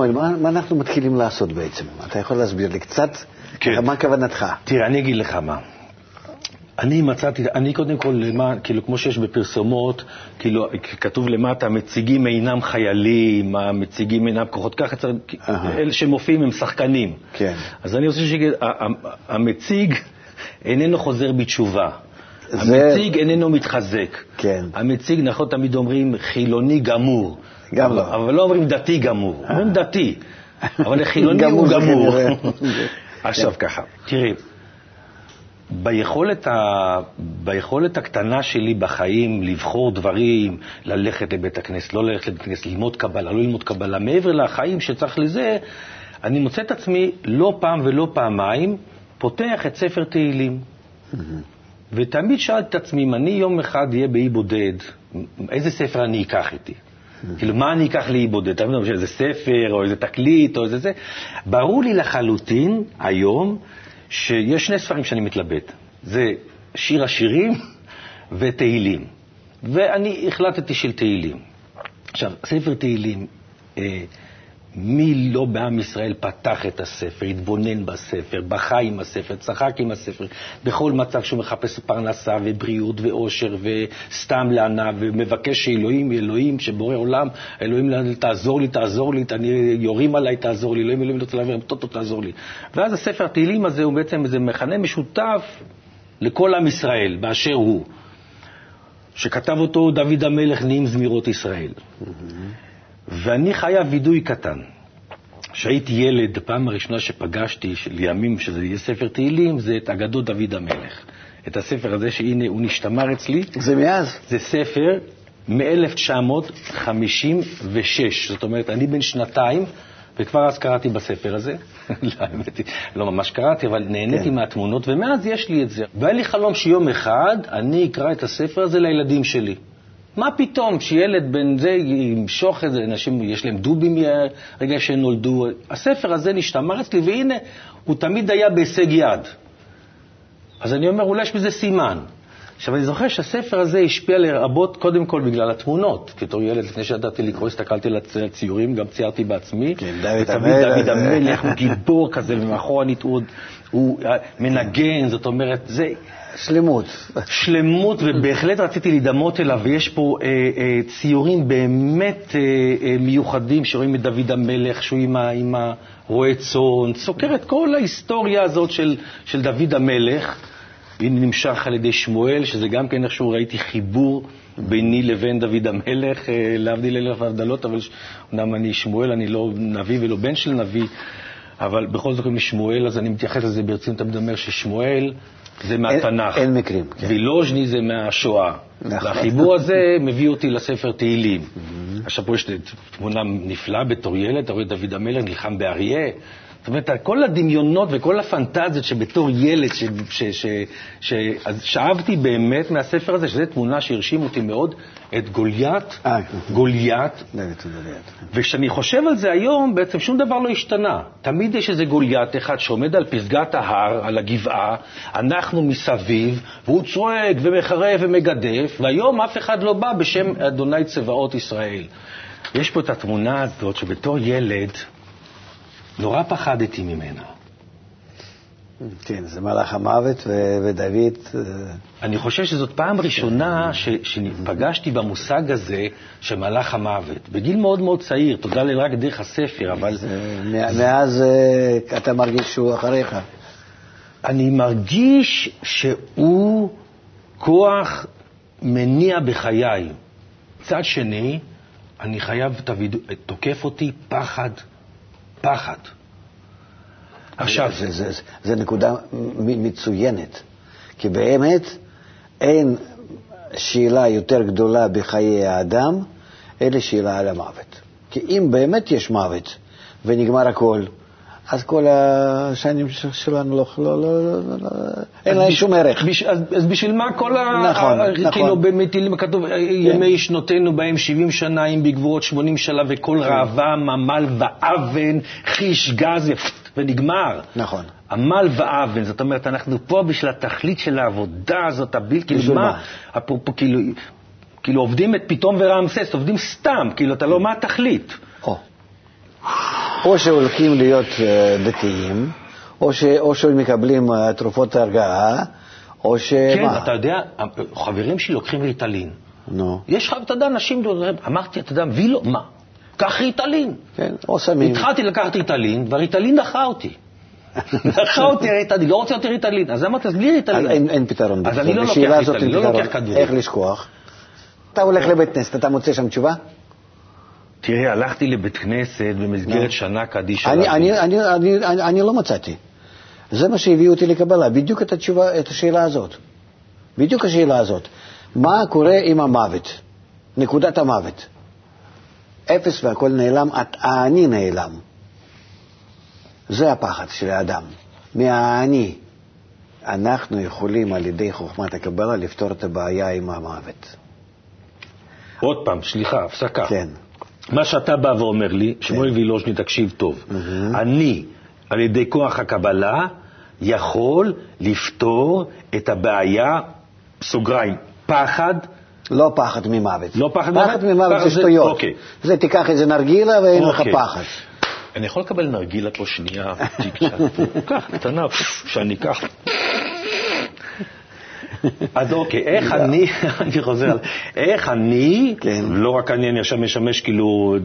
שמואל, מה, מה אנחנו מתחילים לעשות בעצם? אתה יכול להסביר לי קצת? כן. מה כוונתך? תראה, אני אגיד לך מה. אני מצאתי, אני קודם כל, למה, כאילו, כמו שיש בפרסומות, כאילו, כתוב למטה, המציגים אינם חיילים, המציגים אינם כוחות, ככה צריך, אהה. אלה שמופיעים הם שחקנים. כן. אז אני רוצה שיגיד, המציג איננו חוזר בתשובה. זה- המציג איננו מתחזק. כן. המציג, נכון, תמיד אומרים חילוני גמור. גם לא. אבל לא אומרים דתי גמור, אומרים דתי. אבל חילוני גמור הוא גמור. עכשיו ככה, תראי, ביכולת, ה... ביכולת הקטנה שלי בחיים לבחור דברים, ללכת לבית הכנסת, לא ללכת לבית הכנסת, ללמוד קבלה, לא ללמוד קבלה, מעבר לחיים שצריך לזה, אני מוצא את עצמי לא פעם ולא פעמיים פותח את ספר תהילים. ותמיד שאלתי את עצמי, אם אני יום אחד אהיה באי בודד, איזה ספר אני אקח איתי? כאילו, מה אני אקח לאי בודד? תמיד אומרים איזה ספר, או איזה תקליט, או איזה זה. ברור לי לחלוטין היום שיש שני ספרים שאני מתלבט. זה שיר השירים ותהילים. ואני החלטתי של תהילים. עכשיו, ספר תהילים, אה, מי לא בעם ישראל פתח את הספר, התבונן בספר, בכה עם הספר, צחק עם הספר, בכל מצב שהוא מחפש פרנסה ובריאות ואושר וסתם לענה ומבקש שאלוהים, אלוהים שבורא עולם, אלוהים תעזור לי, תעזור לי, אני, יורים עליי, תעזור לי, אלוהים, אלוהים, לא להעביר, טוטו, תעזור לי. ואז הספר התהילים הזה הוא בעצם איזה מכנה משותף לכל עם ישראל באשר הוא, שכתב אותו דוד המלך נעים זמירות ישראל. ואני חייב וידוי קטן. כשהייתי ילד, הפעם הראשונה שפגשתי, לימים שזה יהיה ספר תהילים, זה את אגדות דוד המלך. את הספר הזה, שהנה הוא נשתמר אצלי, זה מאז? זה ספר מ-1956. זאת אומרת, אני בן שנתיים, וכבר אז קראתי בספר הזה. לא, האמת היא, לא ממש קראתי, אבל נהניתי כן. מהתמונות, ומאז יש לי את זה. והיה לי חלום שיום אחד אני אקרא את הספר הזה לילדים שלי. מה פתאום שילד בן זה ימשוך את זה, אנשים יש להם דובים רגע שנולדו. הספר הזה נשתמר אצלי, והנה, הוא תמיד היה בהישג יד. אז אני אומר, אולי יש בזה סימן. עכשיו, אני זוכר שהספר הזה השפיע לרבות, קודם כל בגלל התמונות. בתור ילד, לפני שידעתי לקרוא, הסתכלתי על הציורים, גם ציירתי בעצמי. כן, דוד ותמיד המלך. דוד המלך הוא גיבור כזה, ומאחורנית הוא, הוא מנגן, זאת אומרת, זה... שלמות. שלמות, ובהחלט רציתי להידמות אליו, ויש פה אה, אה, ציורים באמת אה, אה, מיוחדים, שרואים את דוד המלך, שהוא עם, עם הרועה צאן, סוקר את כל ההיסטוריה הזאת של, של דוד המלך. הנה נמשך על ידי שמואל, שזה גם כן איכשהו ראיתי חיבור ביני לבין דוד המלך, אה, להבדיל אלף הבדלות, אבל אומנם אני שמואל, אני לא נביא ולא בן של נביא, אבל בכל זאת קוראים לי שמואל, אז אני מתייחס לזה ברצינות, תמיד אומר ששמואל זה מהתנ"ך. אין מקרים, כן. וילוז'ני זה מהשואה. נכון. והחיבור הזה מביא אותי לספר תהילים. עכשיו פה יש תמונה נפלאה בתור ילד, אתה רואה דוד המלך נלחם באריה. זאת אומרת, כל הדמיונות וכל הפנטזיות שבתור ילד, ש, ש, ש, ש, אז שאבתי באמת מהספר הזה, שזו תמונה שהרשים אותי מאוד, את גוליית, אה, גוליית. וכשאני חושב על זה היום, בעצם שום דבר לא השתנה. תמיד יש איזה גוליית אחד שעומד על פסגת ההר, על הגבעה, אנחנו מסביב, והוא צועק ומחרב ומגדף, והיום אף אחד לא בא בשם אדוני צבאות ישראל. יש פה את התמונה הזאת שבתור ילד נורא פחדתי ממנה. כן, זה מלאך המוות ו- ודוד. אה, אני חושב שזאת פעם ראשונה ש, שפגשתי במושג הזה של מלאך המוות. בגיל מאוד מאוד צעיר, תודה לאל רק דרך הספר, אבל... זה- מאז אה, אתה מרגיש שהוא אחריך. אני מרגיש שהוא כוח מניע בחיי. מצד שני, אני חייב, תבידו, תוקף אותי פחד, פחד. עכשיו, זה, זה, זה, זה נקודה מצוינת, כי באמת אין שאלה יותר גדולה בחיי האדם, אלא שאלה על המוות. כי אם באמת יש מוות ונגמר הכל, אז כל השנים שלנו לא, לא, לא, לא, לא אין להם שום ערך. בש, אז, אז בשביל מה כל ה... נכון, ה- נכון. כאילו במטילים כתוב, ימי שנותינו בהם 70 שנה, אם בגבורות 80 שנה, וכל כן. ראווה, עמל ואוון, חיש גז, ונגמר. נכון. עמל ואוון, זאת אומרת, אנחנו פה בשביל התכלית של העבודה הזאת, הבלתי, כאילו מה, מה? אפרופו, כאילו, כאילו עובדים את פיתום ורעמסס, עובדים סתם, כאילו, אתה לא, מה התכלית? או, שהולכים להיות אה, דתיים, או, ש, או שמקבלים אה, תרופות הרגעה, או ש... כן, מה? אתה יודע, חברים שלי לוקחים ריטלין. נו, יש לך, אתה יודע, אנשים, אמרתי, אתה יודע, מביא לו, מה? קח ריטלין. כן, או סמים. התחלתי לקחת ריטלין, והריטלין דחה אותי. דחה אותי ריטלין, לא רוצה יותר ריטלין. אז אמרתי, אז בלי ריטלין. אין, אין פתרון. אז אני לא לוקח ריטלין, לא. לוקח כדורים. איך לשכוח? אתה הולך לבית כנסת, אתה מוצא שם תשובה? תראה, הלכתי לבית כנסת במסגרת שנה קדישא. אני, לאביב. אני, אני, אני, אני, אני לא מצאתי. זה מה שהביא אותי לקבלה, בדיוק את התשובה, את השאלה הזאת. בדיוק השאלה הזאת. מה קורה עם המוות? נקודת המוות. אפס והכל נעלם, האני נעלם. זה הפחד של האדם, מהאני. אנחנו יכולים על ידי חוכמת הקבלה לפתור את הבעיה עם המוות. עוד פעם, סליחה, הפסקה. כן. מה שאתה בא ואומר לי, שמואל וילוז'ני, תקשיב טוב, אני, על ידי כוח הקבלה, יכול לפתור את הבעיה, סוגריים, פחד, לא פחד ממוות. לא פחד ממוות? ממוות פחד זה זה- שטויות. אוקיי. זה תיקח איזה נרגילה ואין לך אוקיי. פחד. אני יכול לקבל נרגילה פה שנייה, קח, קטנה, שאני אקח. אז אוקיי, איך אני, אני חוזר, איך אני, כן. לא רק אני, אני עכשיו משמש כאילו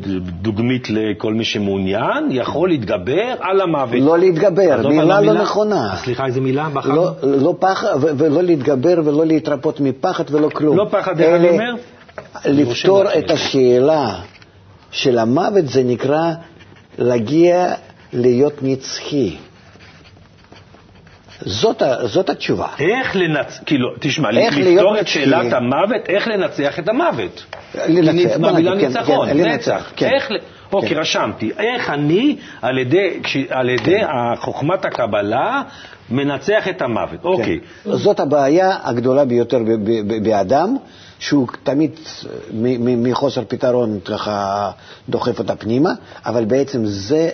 דוגמית לכל מי שמעוניין, יכול להתגבר על המוות. לא להתגבר, פעם, מילה לא? נכונה. סליחה, איזה מילה? לא, לא פחד, ולא להתגבר ולא להתרפות מפחד ולא כלום. לא פחד, איך אני אומר? לפתור את השאלה של המוות זה נקרא להגיע להיות נצחי. זאת, זאת התשובה. איך לנצח, כאילו, תשמע, איך לפתור את? שאלת המוות, איך לנצח את המוות. לנצח, במילה נגיד, כן, ניצחון, כן, לנצח, נצח. כן. איך, אוקיי. רשמתי. איך אני, על ידי, על ידי חוכמת הקבלה, מנצח את המוות. אוקיי. זאת הבעיה הגדולה ביותר באדם, שהוא תמיד מחוסר פתרון ככה דוחף אותה פנימה, אבל בעצם זה,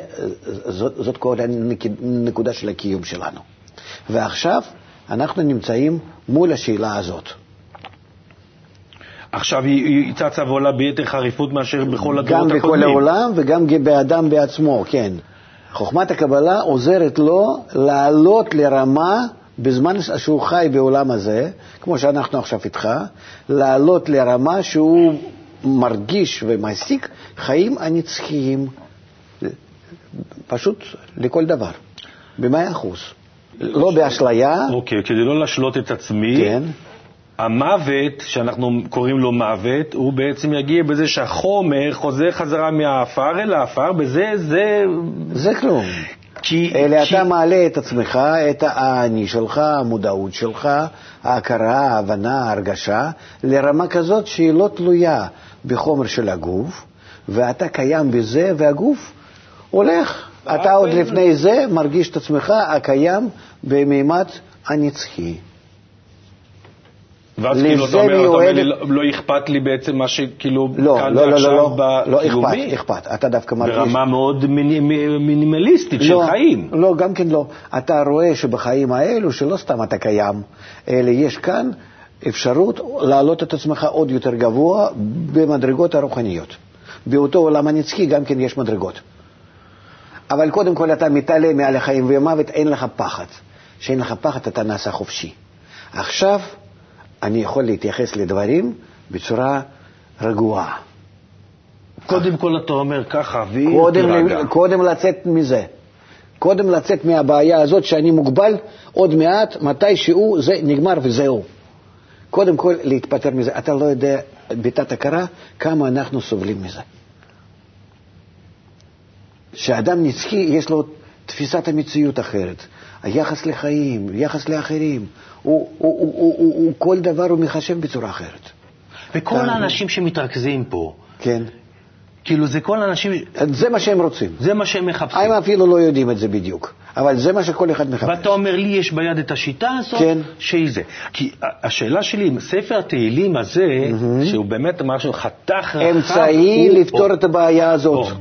זאת, זאת כל הנקודה של הקיום שלנו. ועכשיו אנחנו נמצאים מול השאלה הזאת. עכשיו היא- צצה ועולה ביתר חריפות מאשר בכל גם הדורות בכל הקודמים. העולם וגם באדם בעצמו, כן. חוכמת הקבלה עוזרת לו לעלות לרמה, בזמן שהוא חי בעולם הזה, כמו שאנחנו עכשיו איתך, לעלות לרמה שהוא מרגיש ומעסיק חיים הנצחיים, פשוט לכל דבר, במאה אחוז. לא באשליה, אוקיי, כדי לא להשלות את עצמי, כן, המוות, שאנחנו קוראים לו מוות, הוא בעצם יגיע בזה שהחומר חוזר חזרה מהעפר אל העפר, בזה זה... זה כלום. כי... אלא כי... אתה מעלה את עצמך, את האני שלך, המודעות שלך, ההכרה, ההבנה, ההרגשה, לרמה כזאת שהיא לא תלויה בחומר של הגוף, ואתה קיים בזה, והגוף הולך. אתה עוד לפני זה מרגיש את עצמך הקיים במימד הנצחי. ואז כאילו אתה אומר, אתה אומר לי, לא, לא אכפת לי בעצם מה שכאילו לא, כאן לא, לא, ועכשיו לא, לא, לא בקיומי? אכפת, אכפת. אתה דווקא מרגיש... ברמה מאוד מיני, מינימליסטית של לא, חיים. לא, גם כן לא. אתה רואה שבחיים האלו, שלא סתם אתה קיים, אלא יש כאן אפשרות להעלות את עצמך עוד יותר גבוה במדרגות הרוחניות. באותו עולם הנצחי גם כן יש מדרגות. אבל קודם כל אתה מתעלה מעל החיים והמוות, אין לך פחד. כשאין לך פחד אתה נעשה חופשי. עכשיו אני יכול להתייחס לדברים בצורה רגועה. קודם כל אתה אומר ככה, והיא קודם, תירגע. קודם לצאת מזה. קודם לצאת מהבעיה הזאת שאני מוגבל, עוד מעט, מתי שהוא, זה נגמר וזהו. קודם כל להתפטר מזה. אתה לא יודע, בתת הכרה, כמה אנחנו סובלים מזה. שאדם נצחי, יש לו תפיסת המציאות אחרת. היחס לחיים, יחס לאחרים, הוא, הוא, הוא, הוא, הוא, הוא כל דבר הוא מחשב בצורה אחרת. וכל אתה- האנשים שמתרכזים פה, כן? כאילו זה כל האנשים, זה מה שהם רוצים. זה מה שהם מחפשים. הם אפילו לא יודעים את זה בדיוק, אבל זה מה שכל אחד מחפש. ואתה אומר לי, יש ביד את השיטה הזאת, כן. שהיא זה. כי השאלה שלי, עם ספר התהילים הזה, שהוא באמת משהו חתך רחב, אמצעי הוא- לפתור או- את הבעיה הזאת. או.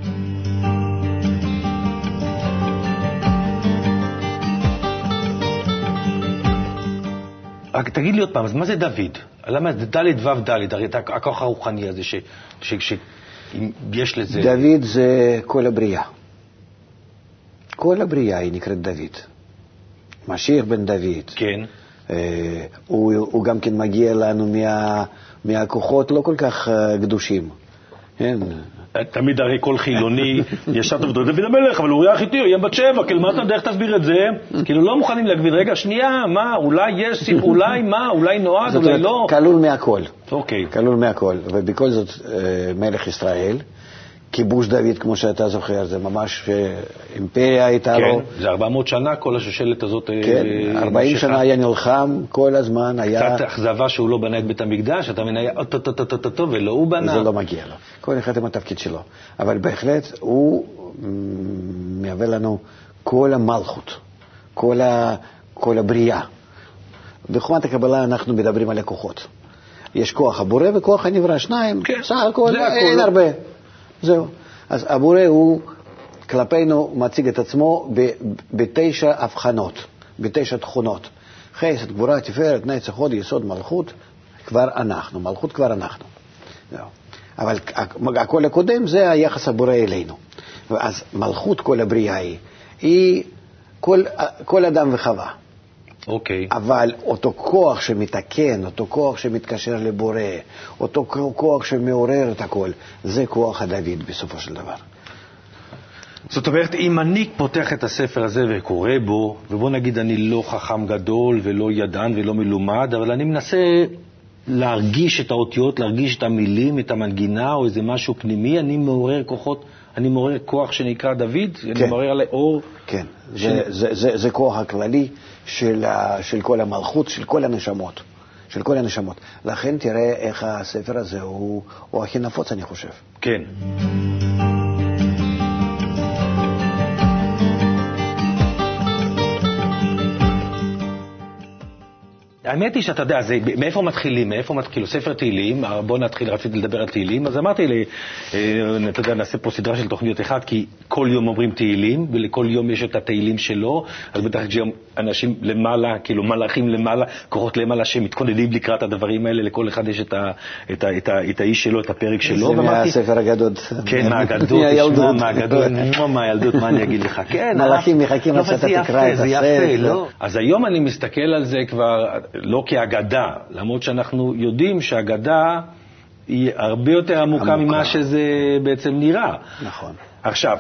רק תגיד לי עוד פעם, אז מה זה דוד? למה זה ד' ו' ד', הרי הכוח הרוחני הזה, ש- ש- ש- יש לזה... דוד זה כל הבריאה. כל הבריאה היא נקראת דוד. משיח בן דוד. כן. אה, הוא, הוא גם כן מגיע לנו מה, מהכוחות לא כל כך אה, קדושים. כן. תמיד הרי כל חילוני ישר טוב דוד המלך, אבל אוריה החיתי, יהיה בת שבע, כאילו מה אתה, איך תסביר את זה? כאילו לא מוכנים להגביל, רגע, שנייה, מה, אולי יש, אולי מה, אולי נועד, אולי לא. כלול מהכל. אוקיי. כלול מהכל, ובכל זאת אה, מלך ישראל. כיבוש דוד, כמו שאתה זוכר, זה ממש אה, אימפריה הייתה כן, לו. כן, זה 400 שנה כל השושלת הזאת אה, כן, 40 שנה היה נלחם, כל הזמן היה... קצת אכזבה שהוא לא בנה את בית המקדש, אתה מבין, היה אוטוטוטוטוטו ולא הוא בנה. זה לא מגיע לו. כל אחד עם התפקיד שלו. אבל בהחלט הוא מהווה לנו כל המלכות, כל, ה, כל הבריאה. בחומת הקבלה אנחנו מדברים על הכוחות. יש כוח הבורא וכוח הנברא, שניים, כן, סך הכל אין הכל. הרבה. זהו. אז הבורא הוא כלפינו מציג את עצמו בתשע הבחנות, בתשע תכונות. חסד, גבורה, תפארת, נצח, הוד, יסוד, מלכות, כבר אנחנו, מלכות כבר אנחנו. זהו. אבל הקול הקודם זה היחס הבורא אלינו. אז מלכות כל הבריאה היא, היא כל, כל אדם וחווה. אוקיי. Okay. אבל אותו כוח שמתקן, אותו כוח שמתקשר לבורא, אותו כוח שמעורר את הכל, זה כוח הדוד בסופו של דבר. זאת אומרת, אם אני פותח את הספר הזה וקורא בו, ובוא נגיד אני לא חכם גדול ולא ידען ולא מלומד, אבל אני מנסה להרגיש את האותיות, להרגיש את המילים, את המנגינה או איזה משהו פנימי, אני מעורר כוחות, אני מעורר כוח שנקרא דוד, כן. אני מעורר עלי אור. כן, ש... זה, זה, זה, זה כוח הכללי של, של כל המלכות, של כל הנשמות. של כל הנשמות. לכן תראה איך הספר הזה הוא, הוא הכי נפוץ, אני חושב. כן. האמת היא שאתה יודע, זה, מאיפה מתחילים, מאיפה מתחיל, כאילו, ספר תהילים, בוא נתחיל, רציתי לדבר על תהילים, אז אמרתי לי, אה, אתה יודע, נעשה פה סדרה של תוכניות אחת, כי כל יום אומרים תהילים, ולכל יום יש את התהילים שלו, אז בטח יש גם אנשים למעלה, כאילו מלאכים למעלה, כוחות למעלה שמתכוננים לקראת הדברים האלה, לכל אחד יש את, ה, את, ה, את, ה, את האיש שלו, את הפרק שלו. זה מהספר הגדול. כן, מהגדול, תשמע, מהגדול, מהילדות, מה אני אגיד לך, כן. מלאכים מחכים עד שאתה תקרא את הספר. זה יפה, לא? אז היום אני מסתכל על זה כבר, לא כאגדה, למרות שאנחנו יודעים שאגדה היא הרבה יותר עמוקה, עמוקה. ממה שזה בעצם נראה. נכון. עכשיו,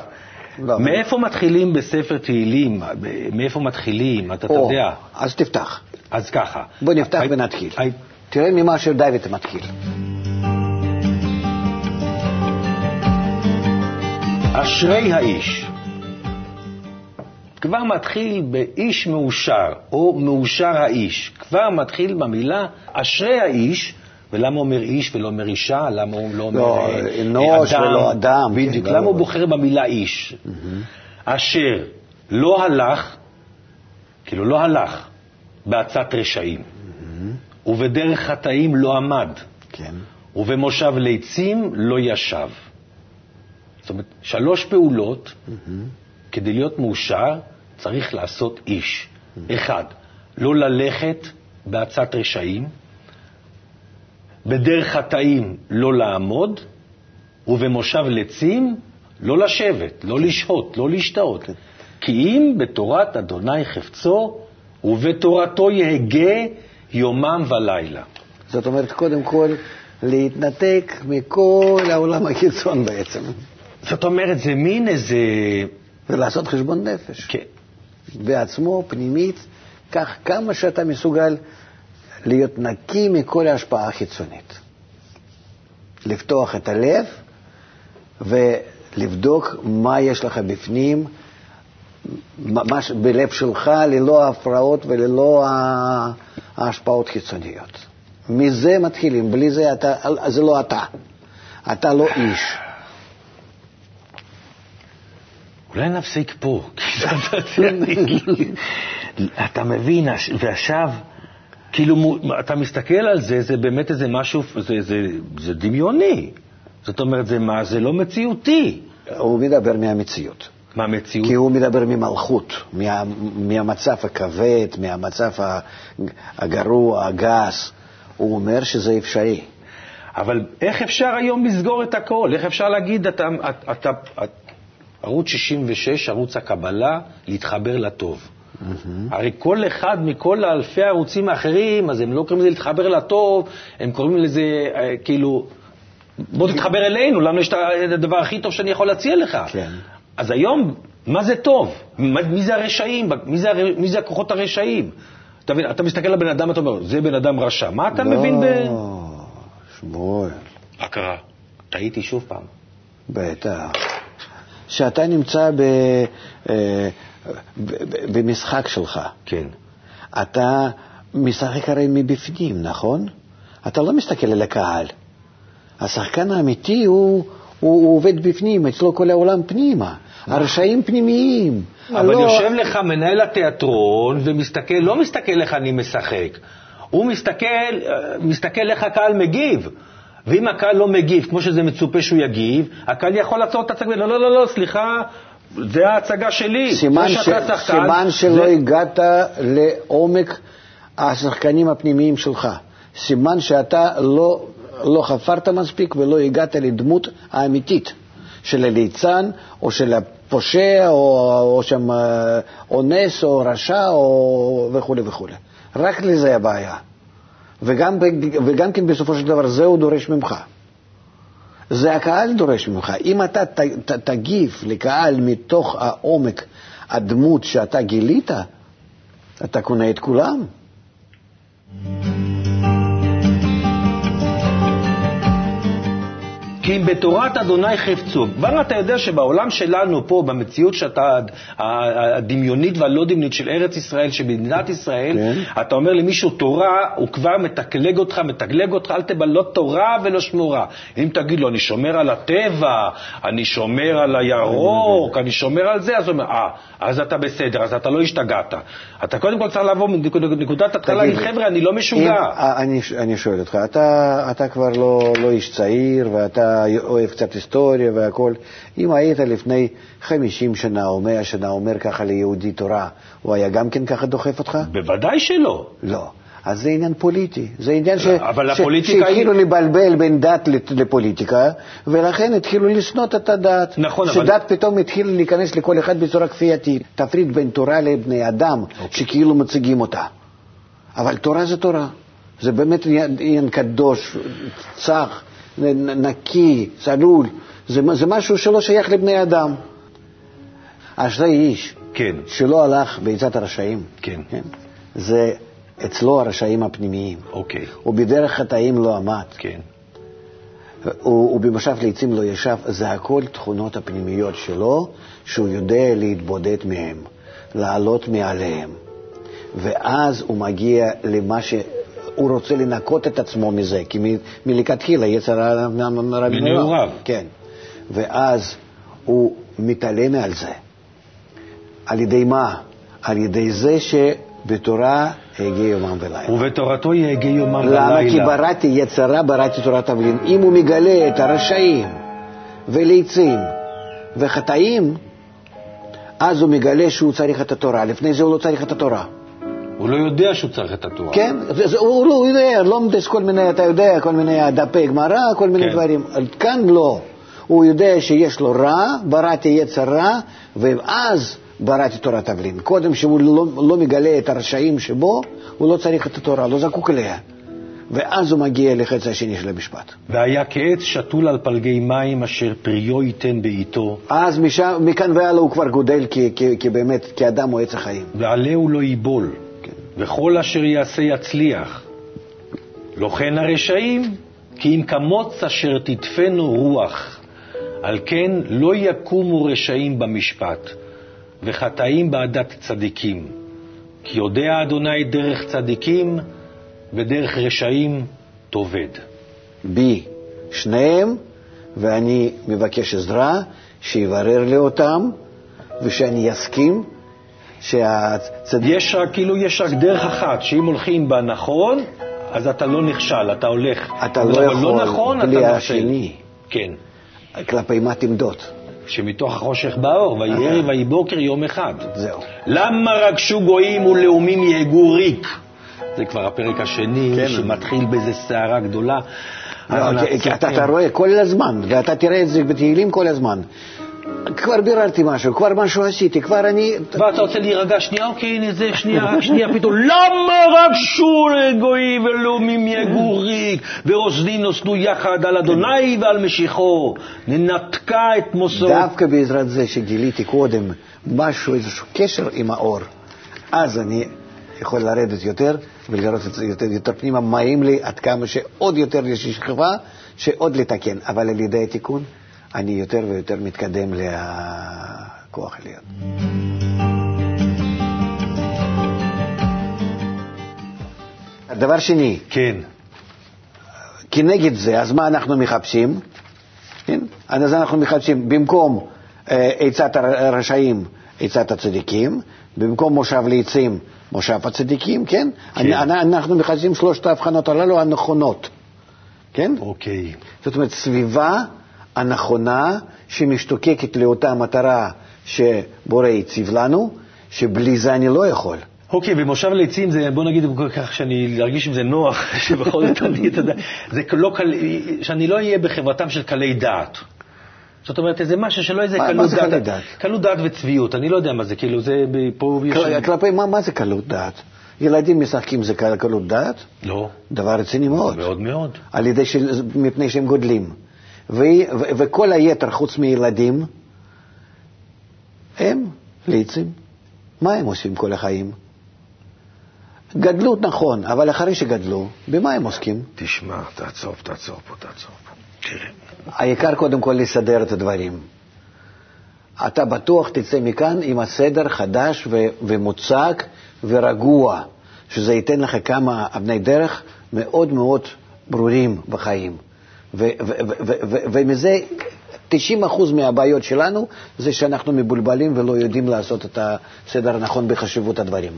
לא, מאיפה לא. מתחילים בספר תהילים? מאיפה מתחילים? אתה, או, יודע. אז תפתח. אז ככה. בוא נפתח I, ונתחיל. I, תראה ממה שדוד מתחיל. אשרי האיש. כבר מתחיל באיש מאושר, או מאושר האיש. כבר מתחיל במילה אשרי האיש, ולמה הוא אומר איש ולא אומר אישה? למה הוא לא אומר לא, אה, אנוש אדם? ולא אדם. בדיוק. כן, למה הוא בוחר במילה איש? אשר לא הלך, כאילו לא הלך בעצת רשעים, ובדרך חטאים לא עמד, כן. ובמושב ליצים לא ישב. זאת אומרת, שלוש פעולות כדי להיות מאושר צריך לעשות איש. אחד, לא ללכת בעצת רשעים, בדרך חטאים לא לעמוד, ובמושב לצים לא לשבת, לא לשהות, לא להשתאות. כי אם בתורת אדוני חפצו, ובתורתו יהגה יומם ולילה. זאת אומרת, קודם כל, להתנתק מכל העולם הקיצון בעצם. זאת אומרת, זה מין איזה... ולעשות חשבון נפש. כן. בעצמו, פנימית, כך כמה שאתה מסוגל להיות נקי מכל ההשפעה החיצונית. לפתוח את הלב ולבדוק מה יש לך בפנים, ממש בלב שלך, ללא הפרעות וללא ההשפעות חיצוניות. מזה מתחילים, בלי זה אתה, זה לא אתה. אתה לא איש. אולי נפסיק פה. אתה מבין, ועכשיו, כאילו, אתה מסתכל על זה, זה באמת איזה משהו, זה, זה, זה דמיוני. זאת אומרת, זה מה, זה לא מציאותי. הוא מדבר מהמציאות. מהמציאות? כי הוא מדבר ממלכות, מה, מהמצב הכבד, מהמצב הגרוע, הגס. הוא אומר שזה אפשרי. אבל איך אפשר היום לסגור את הכל? איך אפשר להגיד, אתה, אתה, אתה, ערוץ 66, ערוץ הקבלה, להתחבר לטוב. הרי כל אחד מכל אלפי הערוצים האחרים, אז הם לא קוראים לזה להתחבר לטוב, הם קוראים לזה אה, כאילו, בוא תתחבר אלינו, לנו יש את הדבר הכי טוב שאני יכול להציע לך. כן. אז היום, מה זה טוב? מה- מי זה הרשעים? מי זה, הר- מי זה הכוחות הרשעים? אתה מבין, אתה מסתכל על בן אדם, אתה אומר, זה בן אדם רשע. מה אתה מבין ב... לא, שמואל, מה קרה? טעיתי שוב פעם. בטח. שאתה נמצא ב, אה, ב- במשחק שלך, כן. אתה משחק הרי מבפנים, נכון? אתה לא מסתכל על הקהל. השחקן האמיתי הוא, הוא, הוא עובד בפנים, אצלו כל העולם פנימה. הרשעים פנימיים. אבל לא- יושב לך מנהל התיאטרון ומסתכל, לא מסתכל איך אני משחק, הוא מסתכל, אה, מסתכל איך הקהל מגיב. ואם הקהל לא מגיב כמו שזה מצופה שהוא יגיב, הקהל יכול לעצור את הצגה, לא, לא, לא, לא, סליחה, זה ההצגה שלי. סימן, ש... שחקן, סימן שלא זה- הגעת לעומק השחקנים הפנימיים שלך. סימן שאתה לא, לא חפרת מספיק ולא הגעת לדמות האמיתית של הליצן או של הפושע או, או שם אה, אונס או רשע או וכולי וכולי. רק לזה הבעיה. וגם, וגם כן בסופו של דבר זה הוא דורש ממך. זה הקהל דורש ממך. אם אתה ת, ת, תגיב לקהל מתוך העומק הדמות שאתה גילית, אתה קונה את כולם. כי אם בתורת אדוני חפצו. כבר אתה יודע שבעולם שלנו פה, במציאות שאתה, הדמיונית והלא דמיונית של ארץ ישראל, של מדינת ישראל, כן. אתה אומר למישהו תורה, הוא כבר מתקלג אותך, מתגלג אותך, אל תבא לא תורה ולא שמורה. אם תגיד לו, אני שומר על הטבע, אני שומר על הירוק, אני שומר על זה, אז הוא אומר, אה, אז אתה בסדר, אז אתה לא השתגעת. אתה קודם כל צריך לבוא מנקודת התחלה, להגיד, חבר'ה, אני לא משוגע. אם, אה, אני, אני שואל אותך, אתה, אתה כבר לא, לא איש צעיר ואתה אוהב קצת היסטוריה והכול. אם היית לפני 50 שנה או 100 שנה אומר ככה ליהודי תורה, הוא היה גם כן ככה דוחף אותך? בוודאי שלא. לא. אז זה עניין פוליטי. זה עניין ש... אבל ש... הפוליטיקה שהתחילו היא- לבלבל בין דת לפוליטיקה, ולכן התחילו לשנוא את הדת. נכון, אבל- שדת פתאום התחילה להיכנס לכל אחד בצורה כפייתית. תפריד בין תורה לבני אדם, אוקיי. שכאילו מציגים אותה. אבל תורה זה תורה. זה באמת עניין קדוש, צח, נקי, צלול. זה, זה משהו שלא שייך לבני אדם. אשרי איש כן. שלא הלך בעצת הרשעים. כן. זה אצלו הרשעים הפנימיים. אוקיי. ובדרך חטאים לא עמד, כן. ו- ובמשף לעצים לא ישב, זה הכל תכונות הפנימיות שלו, שהוא יודע להתבודד מהם, לעלות מעליהם. ואז הוא מגיע למה ש... הוא רוצה לנקות את עצמו מזה, כי מ- מלכתחילה יצר הרע מנעוריו. כן. ואז הוא מתעלם על זה. על ידי מה? על ידי זה שבתורה הגיע יומם ולילה. ובתורתו יהגה יומם למה? כי ולילה. בראתי יצרה, בראתי תורת תבלין. אם הוא מגלה את הרשעים וליצים וחטאים, אז הוא מגלה שהוא צריך את התורה. לפני זה הוא לא צריך את התורה. הוא לא יודע שהוא צריך את התורה. כן, הוא הוא יודע, לומדס כל מיני, אתה יודע, כל מיני דפי גמרא, כל מיני כן. דברים. כאן לא. הוא יודע שיש לו רע, בראתי יצר רע, ואז בראתי תורת תבלין. קודם שהוא לא, לא מגלה את הרשעים שבו, הוא לא צריך את התורה, לא זקוק אליה. ואז הוא מגיע לחץ השני של המשפט. והיה כעץ שתול על פלגי מים אשר פריו ייתן בעיתו, אז משם, מכאן והלאה הוא כבר גודל כי, כי, כי באמת, כאדם הוא עץ החיים. ועלהו לא ייבול. וכל אשר יעשה יצליח. לא כן הרשעים, כי אם כמוץ אשר תדפנו רוח. על כן לא יקומו רשעים במשפט, וחטאים בעדת צדיקים. כי יודע אדוני דרך צדיקים, ודרך רשעים תאבד. בי, שניהם, ואני מבקש עזרה, שיברר לי אותם, ושאני אסכים שהצדיק... יש רק, כאילו יש רק דרך אחת, שאם הולכים בה נכון, אז אתה לא נכשל, אתה הולך. אתה לא אבל יכול לא נכון, בלי אתה. השני. כן. כלפי מה תמדוד? שמתוך החושך באור, ויהי ערב ויהי בוקר יום אחד. זהו. למה רגשו גויים ולאומים יהגו ריק? זה כבר הפרק השני, כן. שמתחיל באיזה סערה גדולה. לא, אתה, אתה רואה כל הזמן, ואתה תראה את זה בתהילים כל הזמן. כבר ביררתי משהו, כבר משהו עשיתי, כבר אני... ואתה רוצה להירגע שנייה, אוקיי, הנה זה, שנייה, שנייה, פתאום, למה רק שור גוי ולאומים יגוריק, וראש דין נוסדו יחד על אדוני ועל משיחו, ננתקה את מוסרו. דווקא בעזרת זה שגיליתי קודם משהו, איזשהו קשר עם האור, אז אני יכול לרדת יותר ולראות את זה יותר, יותר פנימה, מראים לי עד כמה שעוד יותר יש שכבה שעוד לתקן, אבל על ידי התיקון אני יותר ויותר מתקדם לכוח עליון. דבר שני, כן. כנגד זה, אז מה אנחנו מחפשים? כן? אז אנחנו מחפשים, במקום אה, עצת הרשעים, עצת הצדיקים, במקום מושב לעצים, מושב הצדיקים, כן? כן. אנחנו מחפשים שלושת ההבחנות הללו הנכונות, כן? אוקיי. זאת אומרת, סביבה הנכונה שמשתוקקת לאותה מטרה שבורא הציב לנו, שבלי זה אני לא יכול. אוקיי, במושב לעצים זה, בוא נגיד כך, שאני ארגיש עם זה נוח, שבכל זאת אני, אתה יודע, זה לא קל, שאני לא אהיה בחברתם של קלי דעת. זאת אומרת, איזה משהו שלא איזה מה- מה קלות זה דעת? קלות דעת וצביעות, אני לא יודע מה זה, כאילו זה פה כלפי מה, מה זה קלות דעת? ילדים משחקים זה קל- קלות דעת? לא, דבר רציני מאוד. מאוד מאוד. על ידי ש... מפני שהם גודלים. וכל היתר, חוץ מילדים, הם ליצים. מה הם עושים כל החיים? גדלות נכון, אבל אחרי שגדלו, במה הם עוסקים? תשמע, תעצור, תעצור פה, תעצור פה. תראה. העיקר קודם כל לסדר את הדברים. אתה בטוח תצא מכאן עם הסדר חדש ו- ומוצק ורגוע, שזה ייתן לך כמה אבני דרך מאוד מאוד ברורים בחיים. ומזה 90% מהבעיות שלנו זה שאנחנו מבולבלים ולא יודעים לעשות את הסדר הנכון בחשיבות הדברים.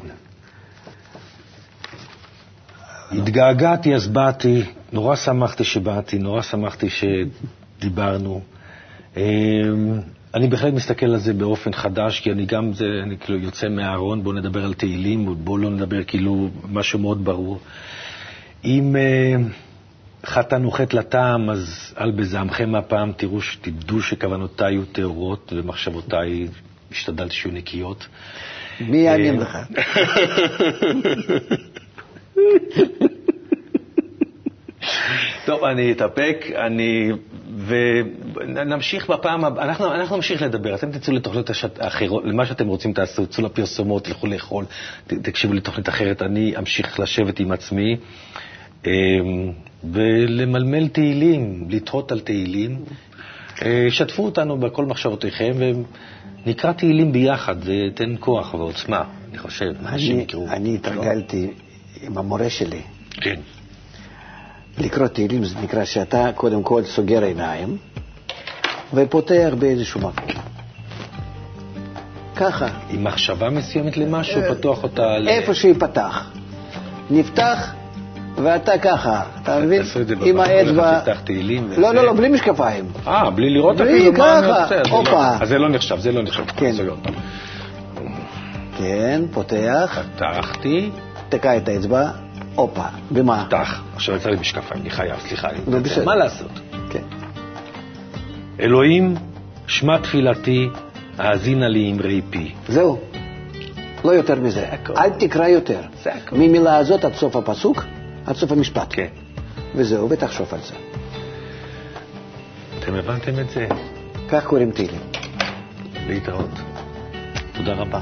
התגעגעתי אז באתי, נורא שמחתי שבאתי, נורא שמחתי שדיברנו. אמ, אני בהחלט מסתכל על זה באופן חדש, כי אני גם, זה, אני כאילו יוצא מהארון, בואו נדבר על תהילים, בואו לא נדבר כאילו משהו מאוד ברור. אם אה, חטאנו חטא לטעם, אז אל בזעמכם הפעם תראו, תדעו שכוונותיי היו טהורות ומחשבותיי השתדלתי שיהיו נקיות. מי יאמין לך? טוב, אני אתאפק, אני... ונמשיך בפעם הבאה, אנחנו, אנחנו נמשיך לדבר, אתם תצאו לתוכניות השת- אחרות, למה שאתם רוצים תעשו, צאו לפרסומות, לכו לאכול, ת- תקשיבו לתוכנית אחרת, אני אמשיך לשבת עם עצמי ולמלמל תהילים, לתהות על תהילים. אה, שתפו אותנו בכל מחשבותיכם ונקרא תהילים ביחד, זה ייתן כוח ועוצמה, אני חושב, אנשים אני, יקראו. אני התרגלתי עם המורה שלי. כן. לקרוא תהילים זה נקרא שאתה קודם כל סוגר עיניים ופותח באיזשהו מקום. ככה, עם מחשבה מסוימת למשהו, פתוח אותה ל... איפה שיפתח. נפתח ואתה ככה, אתה מבין? עם האצבע... לא, לא, לא, בלי משקפיים. אה, בלי לראות אפילו מה אני עושה. אז זה הופה. לא- אז זה לא נחשב, זה לא נחשב. כן. לא. כן, פותח, פתחתי, תקע את האצבע, הופה, במה? פתח. עכשיו יצא לי משקפיים, אני חייב, סליחה. בסדר. מה לעשות? כן. אלוהים, שמע תפילתי, האזינה לי אמרי פי. זהו, לא יותר מזה. אל תקרא יותר. ממילה הזאת עד סוף הפסוק, עד סוף המשפט. כן. וזהו, ותחשוב על זה. אתם הבנתם את זה? כך קוראים תהילים. להתראות. תודה רבה.